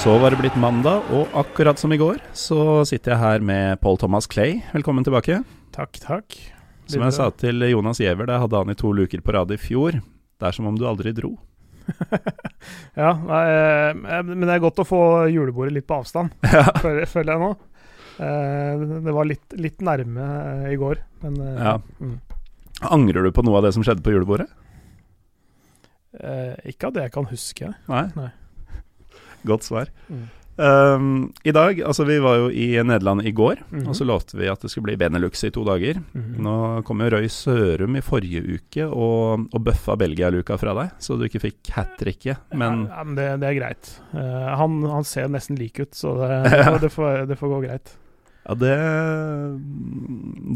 Så var det blitt mandag, og akkurat som i går så sitter jeg her med Paul Thomas Clay. Velkommen tilbake. Takk, takk. Som jeg sa til Jonas Giæver, det hadde han i to luker på rad i fjor. Det er som om du aldri dro. ja, nei, eh, men det er godt å få julebordet litt på avstand, Ja. føler, jeg nå. Eh, Det var litt, litt nærme eh, i går, men Ja. mm. Angrer du på noe av det som skjedde på julebordet? Eh, Ikke av det jeg kan huske. Nei? Nei. Godt svar. Mm. Um, I dag, altså vi var jo i Nederland i går, Mhm. og så lovte vi at det skulle bli Benelux i to dager. Mhm. Nå kom jo Røy Sørum i forrige uke og, og bøffa Belgia-luka fra deg, så du ikke fikk hat tricket, men ja, men det, det er greit. Uh, han, han ser nesten lik ut, så det, det, får, det får gå greit. Ja, det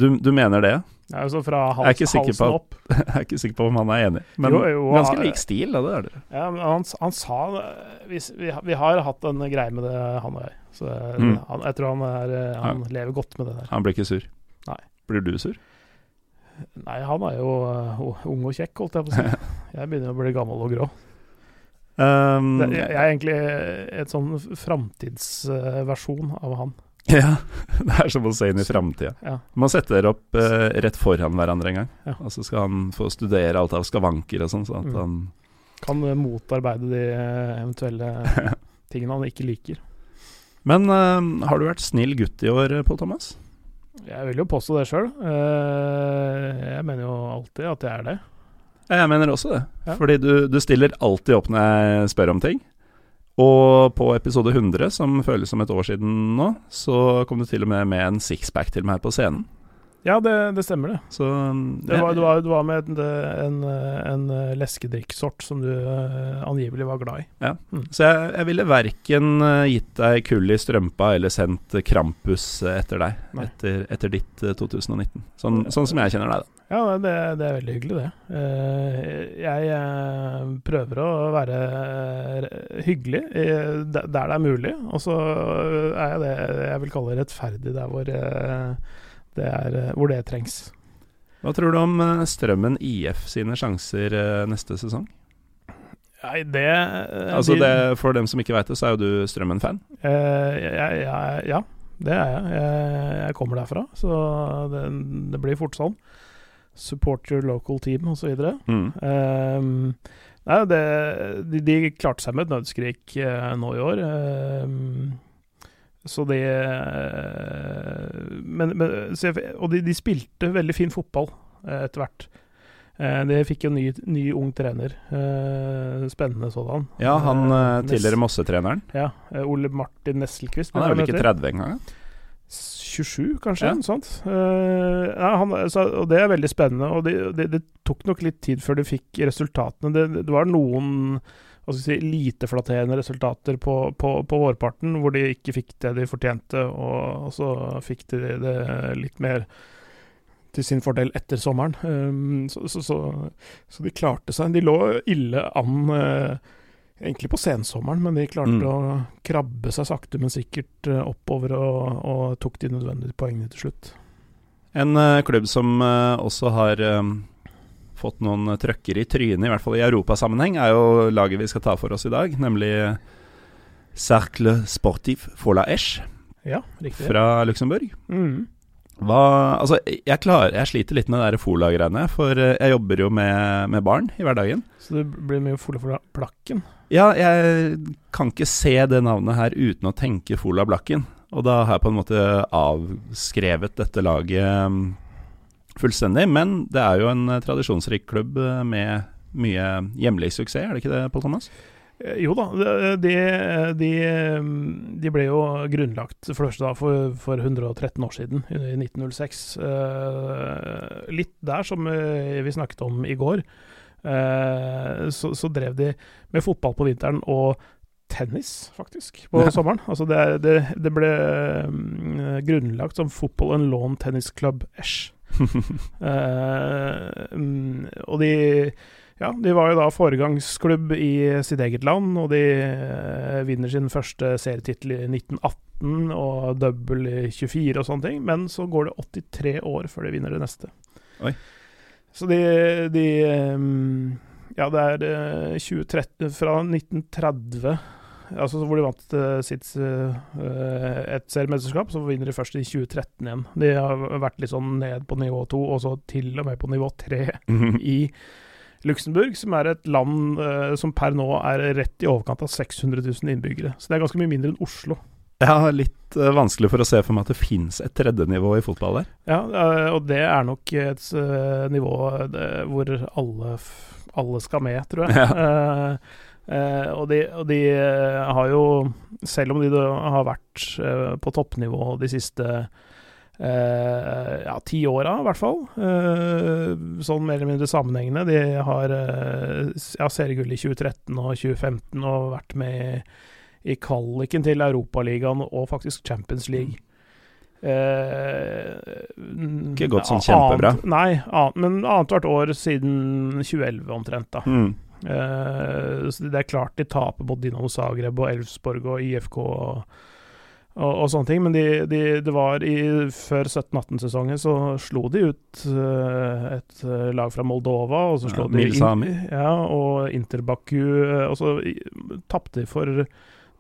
du, du mener det? Ja, altså fra Jeg er hals, ikke sikker på halsen opp. Jeg er ikke sikker på om han er enig, men Jo, jo, ganske lik stil, da, det er det. Ja, men han, han sa vi, vi, vi har hatt en greie med det, han og jeg. Så Mm. han, jeg tror han, er, han ja. lever godt med det der. Han blir ikke sur. Nei. Blir du sur? Nei, han er jo uh, ung og kjekk, holdt jeg på å si. Jeg begynner å bli gammel og grå. Um, jeg, jeg er egentlig et sånn framtidsversjon av han. Ja, det er som å se inn i framtida. Ja. Man setter opp eh, rett foran hverandre en gang, Ja. og så skal han få studere alt av skavanker og sånn, så at Mm. han Kan uh, motarbeide de uh, eventuelle tingene han ikke liker. Men eh, har du vært snill gutt i år, Pål Thomas? Jeg vil jo påstå det sjøl. jeg mener jo alltid at jeg er det. Jeg mener også det. Ja. Fordi du, du stiller alltid opp når jeg spør om ting. Og på episode 100, som føles som et år siden nå, så kom du til og med med en sixpack til meg på scenen. Ja, det, det stemmer, det. Så Det var, det var, det var med en, en, en leskedrikksort som du uh, angivelig var glad i. Ja, Så jeg, jeg ville verken eh, gitt deg kull i strømpa eller sendt Krampus eh, etter deg etter, etter ditt eh, 2019. Sånn, sånn som jeg kjenner deg, da. Ja, det, det er veldig hyggelig, det. Eh, jeg eh, prøver å være eh, hyggelig eh, der det er mulig, og så er jeg det jeg vil kalle rettferdig der hvor, eh, det, er, eh, hvor det trengs. Hva tror du om eh, Strømmen IF sine sjanser eh, neste sesong? Nei, det Altså de- det, For dem som ikke veit det, så er jo du Strømmen-fan. Eh, ja, jeg, ja, det er jeg. jeg. Jeg kommer derfra, så det, det blir fort sånn. Support your local team, osv. Mm. Um, nei, det, de, de klarte seg med et nødskrik eh, nå i år. Um, så de eh, men, men, så jeg, Og de, de spilte veldig fin fotball eh, etter hvert. Eh, de fikk jo ny, ny ung trener. eh, spennende sådan. Ja, han tidligere Mosse-treneren. Ja, Ole Martin Nesselquist. Han er vel ikke 30 engang? 27, kanskje? Ja. Sånt. Uh, ja, han, så, og det er veldig spennende. Og det, det, det tok nok litt tid før du fikk resultatene. Det, det var noen si, lite flatterende resultater på, på, på vårparten, hvor de ikke fikk det de fortjente, og, og så fikk de det litt mer til sin fordel etter sommeren. Um, så, så, så, de klarte seg. De lå ille an eh, egentlig på sensommeren, men de klarte Mm. å krabbe seg sakte, men sikkert eh, oppover og, og tok de nødvendige poengene til slutt. En uh, klubb som uh, også har um, fått noen trøkker i trynet, i hvert fall i europasammenheng, er jo laget vi skal ta for oss i dag, nemlig Cercle Sportif Fola Esch Ja, fra Luxembourg. Mm. Hva Altså, jeg klarer Jeg sliter litt med der Fola-greiene, for eh, jeg jobber jo med, med barn i hverdagen. Så det blir mye Fola for plakken. Ja, jeg kan ikke se det navnet her uten å tenke Fola Blakken. Og da har jeg på en måte avskrevet dette laget mm, fullstendig. Men det er jo en eh, tradisjonsrik klubb eh, med mye hjemlig suksess, er det ikke det, Pål Thomas? Eh, Jo da, de, de, de ble jo grunnlagt for, for, for 113 år siden, i 1906. Eh, litt der som eh, vi snakket om i går, så, så drev de med fotball på vinteren og tennis, faktisk, på sommeren. Altså det, det, det ble grunnlagt som Football and Lawn Tennis Club Esch. Eh, mm, og de ja, de var jo da foregangsklubb i sitt eget land, og de eh, vinner sin første serietittel i 1918 og double i 24 og sånne ting, men så går det 83 år før de vinner det neste. Oi. Så de, de eh, Ja, det er eh, 2013 Fra 1930 altså hvor de vant uh, sitt et seriemesterskap. Så vinner de først i 2013 igjen. De har vært litt sånn ned på nivå to, og så til og med på nivå tre Mhm. i Luxembourg, som er et land uh, som per nå er rett i overkant av 600 000 innbyggere. Så det er ganske mye mindre enn Oslo. Har litt eh, vanskelig for å se for meg at det fins et tredje nivå i fotball der. Ja, uh, og det er nok et uh, nivå det, hvor alle, alle skal med, tror jeg. Uh, uh, og de, og de har jo, selv om de har vært uh, på toppnivå de siste uh, ja, ti åra, i hvert fall, uh, sånn mer eller mindre sammenhengende De har uh, ja, seriegull i 2013 og 2015 og vært med i, kvaliken til Europaligaen og faktisk Champions League. Eh, Ikke gått sånn annet- kjempebra. Nei, annet, men annethvert år siden 2011 omtrent, da. Mm. Eh, så det er klart de taper mot Dinamo Zagreb og Elfsborg og IFK og, og, og sånne ting, men de, de, det var i Før 17-18-sesongen så slo de ut uh, et eh, lag fra Moldova, og så Ja, de Milsami. ja, og Interbaku, eh, og så tapte de for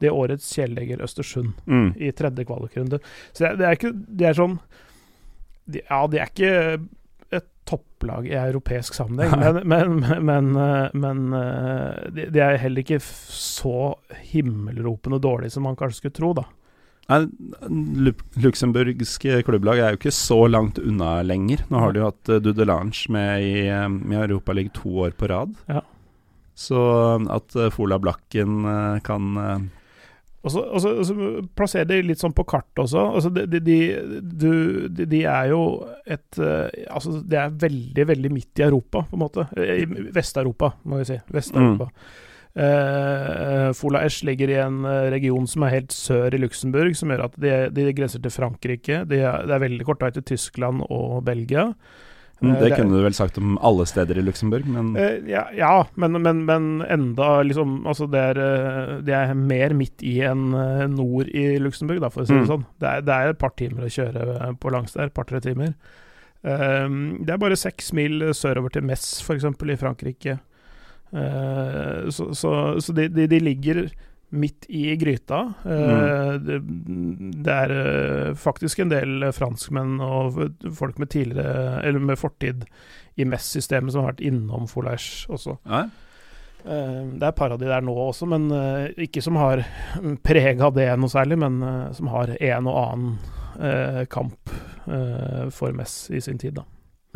det årets kjælelegger Østersund Mm. i tredje kvalikrunde. Så det, det er ikke Det er sånn de, Ja, de er ikke et topplag i europeisk sammenheng, men, men, men, men de, de er heller ikke så himmelropende dårlige som man kanskje skulle tro, da. Nei, Lu- Luxemburgske klubblag er jo ikke så langt unna lenger. Nå har de jo hatt uh, Dudelange med i, uh, i Europaligaen to år på rad. Ja. Så at uh, Fola Blakken kan Og så, og så, og så plasserer de litt sånn på kartet også. Altså de, de, de, de, er jo et eh, Altså, det er veldig, veldig midt i Europa, på en måte. Eh, I Vest-Europa, må vi si. Vest-Europa. Eh, Fola Esch ligger i en eh, region som er helt sør i Luxembourg, som gjør at de, de grenser til Frankrike. De er, det er veldig kort vei til Tyskland og Belgia. mm, Det kunne du vel sagt om alle steder i Luxembourg, men ja, ja men, men, men enda liksom Altså, det er, det er mer midt i enn nord i Luxembourg, da, for å si det Mm. sånn. Det er, det er et par timer å kjøre på langs der. Et par-tre timer. Det er bare seks mil sørover til Metz, f.eks., i Frankrike. Eh, så så, så de, de, de ligger midt i gryta. Mm. det, det er eh, faktisk en del franskmenn og folk med tidligere Eller med fortid i MES-systemet som har vært innom Folage også. ja. Eh, det er et par av de der nå også, men eh, ikke som har preg av det noe særlig, men eh, som har en og annen eh, kamp eh, for MES i sin tid, da.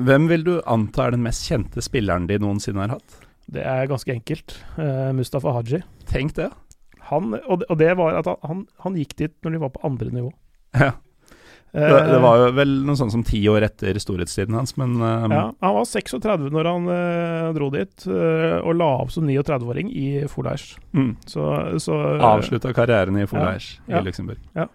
Hvem vil du anta er den mest kjente spilleren de noensinne har hatt? Det er ganske enkelt. Eh, Mustafa Haji. Tenk det. Han, og, det, og det var at han, han, gikk dit når de var på andre nivå. Ja. Eh, Det, det var jo vel noe sånt som ti år etter storhetstiden hans, men um, ja, Han var 36 når han uh, dro dit, uh, og la opp som 39-åring i Folage. mm, Så, så avslutta karrieren i Folage Ja. i Luxembourg. Ja.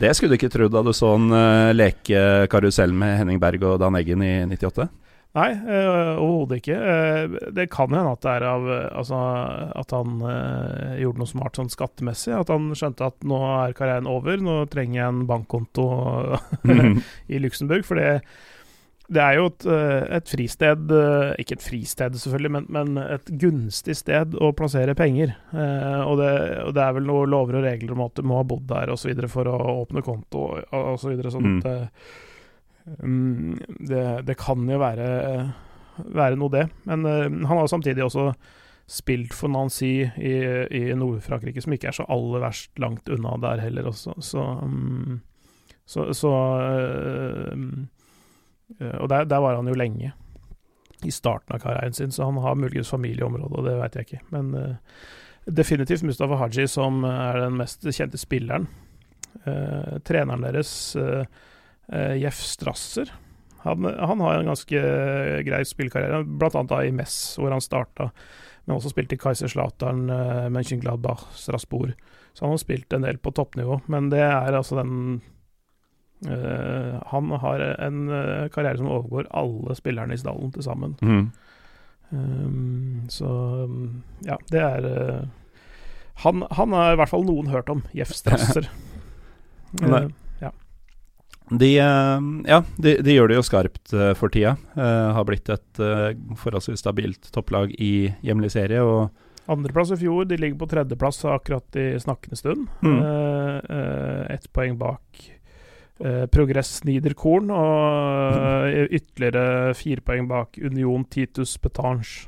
Det skulle du ikke trodd da du så en uh, lekekarusell med Henning Berg og Dan Eggen i 98. Nei, øh, overhodet ikke. Eh, det kan hende at det er av Altså at han øh, gjorde noe smart sånn skattemessig. At han skjønte at nå er karrieren over, nå trenger jeg en bankkonto Mhm. i Luxembourg. For det, det er jo et, et fristed Ikke et fristed, selvfølgelig, men, men et gunstig sted å plassere penger. Eh, og, det, og det er vel noen lover og regler om at du må ha bodd der osv. for å åpne konto osv. Sånn at mm, det, det kan jo være, være noe, det. Men eh, han har samtidig også spilt for Nancy i, i Nord-Frankrike, som ikke er så aller verst langt unna der heller også. Så, mm, så, så eh, eh, Og der, der var han jo lenge. I starten av karrieren sin, så han har muligens familieområde, og det vet jeg ikke. Men definitivt Mustafa Haji som er den mest kjente spilleren. Treneren deres, uh, Jeff Strasser, han, han har en ganske grei spillkarriere, annet da i Mess, hvor han starta. Men også spilte i Kaiserslautern, uh, Mönchengladbach, Strasbourg. Så han har spilt en del på toppnivå. Men det er altså den eh, Han har en eh, karriere som overgår alle spillerne i stallen til sammen. Mm. Um, så ja, det er uh, han, han har i hvert fall noen hørt om. Jeff Strasser. Nei. De, eh, ja, de, de gjør det jo skarpt eh, for tida. Uh, har blitt et uh, forholdsvis stabilt topplag i hjemlig serie. Og Andreplass i fjor. De ligger på tredjeplass akkurat i snakkende stund. Mm. Uh, Ett poeng bak Progress Niederkorn, og ytterligere fire poeng bak Union Titus Petange.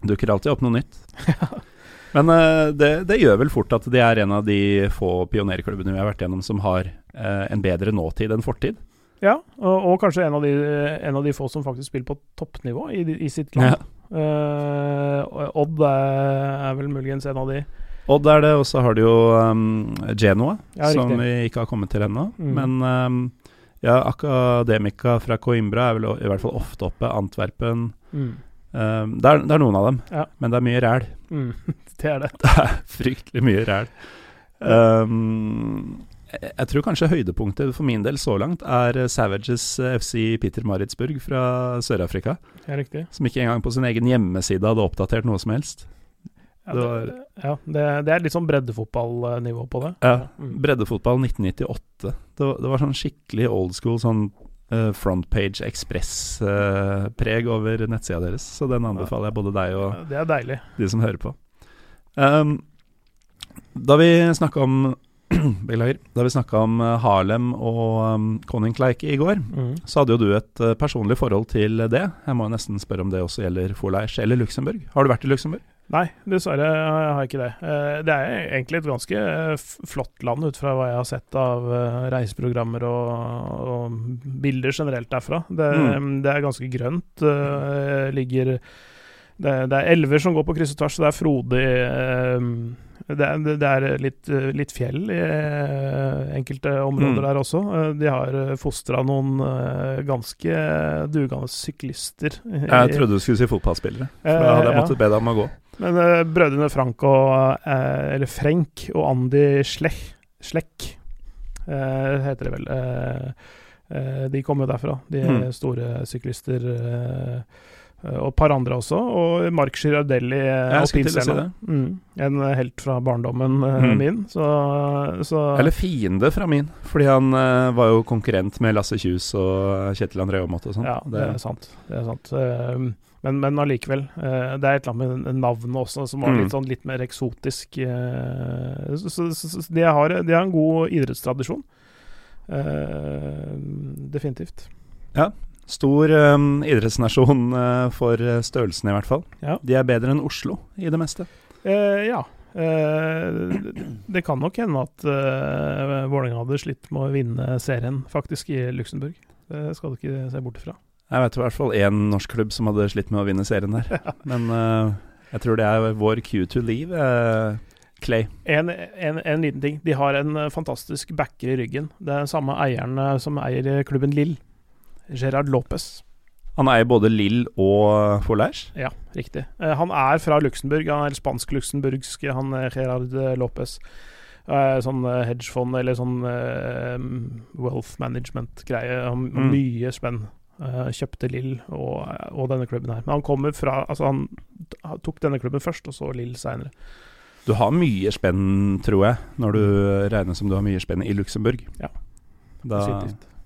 Dukker alltid opp noe nytt. Men eh, det, det gjør vel fort at de er en av de få pionerklubbene vi har vært gjennom som har eh, en bedre nåtid enn fortid. Ja, og, og kanskje en av, de, en av de få som faktisk spiller på toppnivå i, i sitt land. Ja. Uh, Odd er, er vel muligens en av de. Odd er det, og så har du jo um, Genoa, Ja, som vi ikke har kommet til ennå. Mm. Men um, ja, Akademika fra Coimbra er vel i hvert fall ofte oppe. Antwerpen Mm. um, det, er, det er noen av dem, Ja. men det er mye ræl. Mm. Det er det. Det er fryktelig mye ræl. Um, jeg tror kanskje høydepunktet for min del så langt er eh, Savages eh, FC Peter Maritzburg fra Sør-Afrika. Som ikke engang på sin egen hjemmeside hadde oppdatert noe som helst. Ja, Det var- ja, det, det er litt sånn breddefotballnivå på det. Ja, Mm. Breddefotball 1998. Det var, det var sånn skikkelig old school sånn uh, frontpage ekspress-preg over nettsida deres. Så den anbefaler jeg både deg og Det er de som hører på. Um, da vi snakka om Beklager. Da vi snakka om eh, Harlem og um, Koningkleike i går, Mm. så hadde jo du et uh, personlig forhold til det. Jeg må nesten spørre om det også gjelder Forleirs eller Luxembourg. Har du vært i Luxembourg? Nei, dessverre har jeg ikke det. Uh, Det er egentlig et ganske eh, flott land ut fra hva jeg har sett av uh, reiseprogrammer og, og bilder generelt derfra. Det, Mm. det er ganske grønt. eh, Ligger det, det er elver som går på kryss og tvers, så det er frodig. eh, Det er, det er litt, litt fjell i eh, enkelte områder Mm. der også. Eh, De har fostra noen ganske dugende syklister. Jeg trodde du skulle si fotballspillere. For da hadde jeg måttet be deg om å gå. Men brødrene Frank og Eller Frenk og Andy Slech, eh, heter det vel. De kommer jo derfra. De er Mm. store syklister. Eh, og et par andre også. Og Mark Girardelli, eh, til å si. Mm, en helt fra barndommen eh, Mm. min. Så, så Eller fiende fra min, fordi han uh, var jo konkurrent med Lasse Kjus og Kjetil André Aamodt og sånn. Ja, det er sant. Det er sant. Uh, Men, men allikevel. Uh, Det er et eller annet med navnet også som var Mm. litt, sånn, litt mer eksotisk. Så, så, de, har, de har en god idrettstradisjon. Definitivt. Stor um, idrettsnasjon uh, for størrelsen, i hvert fall. Ja. De er bedre enn Oslo i det meste. Eh, ja. Eh, det kan nok hende at uh, Vålerenga hadde slitt med å vinne serien, faktisk, i Luxembourg. Det skal du ikke se bort ifra. Jeg vet i hvert fall én norsk klubb som hadde slitt med å vinne serien der. Men eh, jeg tror det er vår cue to leave, Clay. En, en, en liten ting. De har en fantastisk backer i ryggen. Det er den samme eieren som eier klubben Lill. Gerard Lopez. Han eier både Lill og Forlærs. Ja, riktig. Eh, han er fra Luxembourg. Han er spansk-luxemburgsk, han er Gerard eh, Lopez. Eh, sånn eh, hedgefond eller sånn eh, wealth management-greie. Han- Mm. Mye spenn. Eh, kjøpte Lill og, og denne klubben her. Men han kommer fra Altså, han tok denne klubben først, og så Lill seinere. Du har mye spenn, tror jeg, når du regner som du har mye spenn i Luxembourg. Ja, Da,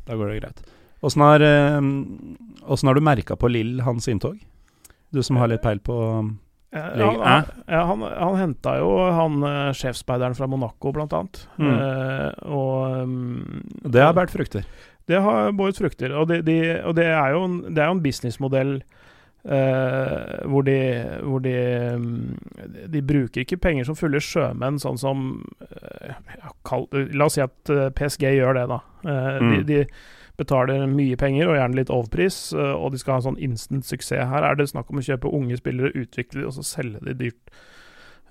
da går det greit. Åssen har, eh, har du merka på Lill hans inntog? Du som har litt peil på Ja, Han, han, han, han henta jo han eh, sjefsspeideren fra Monaco, blant annet. Mm. Eh, og um, Det har båret frukter. Det har båret frukter. Og, det, de, og det er jo en, det er en businessmodell eh, hvor de, hvor de mm, De bruker ikke penger som fulle sjømenn, sånn som eh, kall, La oss si at eh, PSG gjør det, da. Eh, Mm. de, de betaler mye penger, og gjerne litt overpris, eh, og de skal ha en sånn instant suksess. Her er det snakk om å kjøpe unge spillere, utvikle de, og så selge de dyrt.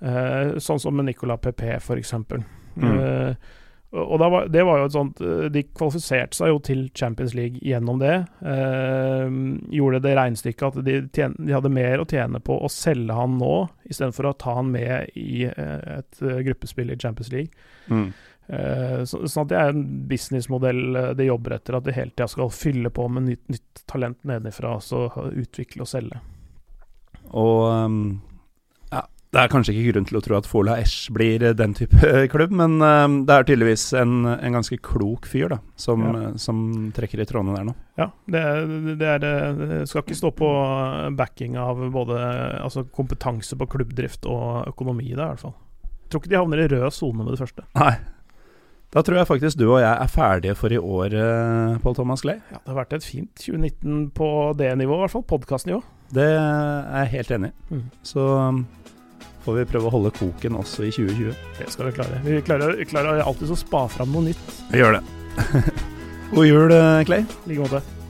Uh, sånn som med Nicolas for eksempel. Mm. Uh, og da var, det var jo et sånt De kvalifiserte seg jo til Champions League gjennom det. Eh, gjorde det regnestykket at de, tjene, de hadde mer å tjene på å selge han nå, istedenfor å ta han med i et gruppespill i Champions League. Mm. Eh, så, sånn at det er en businessmodell eh, de jobber etter, at de hele tida skal fylle på med nytt, nytt talent nedenfra, så utvikle og selge. Og um, ja, Det er kanskje ikke grunn til å tro at Fola Esch blir eh, den type klubb, men uh, det er tydeligvis en, en, ganske klok fyr da, som, ja. som trekker i trådene der nå. Ja, det, det, er, det skal ikke stå på backing av både altså kompetanse på klubbdrift og økonomi i det, i hvert fall. Jeg tror ikke de havner i rød sone med det første. Nei. Da tror jeg faktisk du og jeg er ferdige for i år, uh, Pål Thomas Clay. Ja, det har vært et fint 2019 på det nivået, i hvert fall. Podkastnivå. Det er jeg helt enig i. Mm. Så um, får vi prøve å holde koken også i 2020. Det skal vi klare. Vi klarer, klarer alltid å spa fram noe nytt. Vi gjør det. God jul, eh, Clay. I like måte.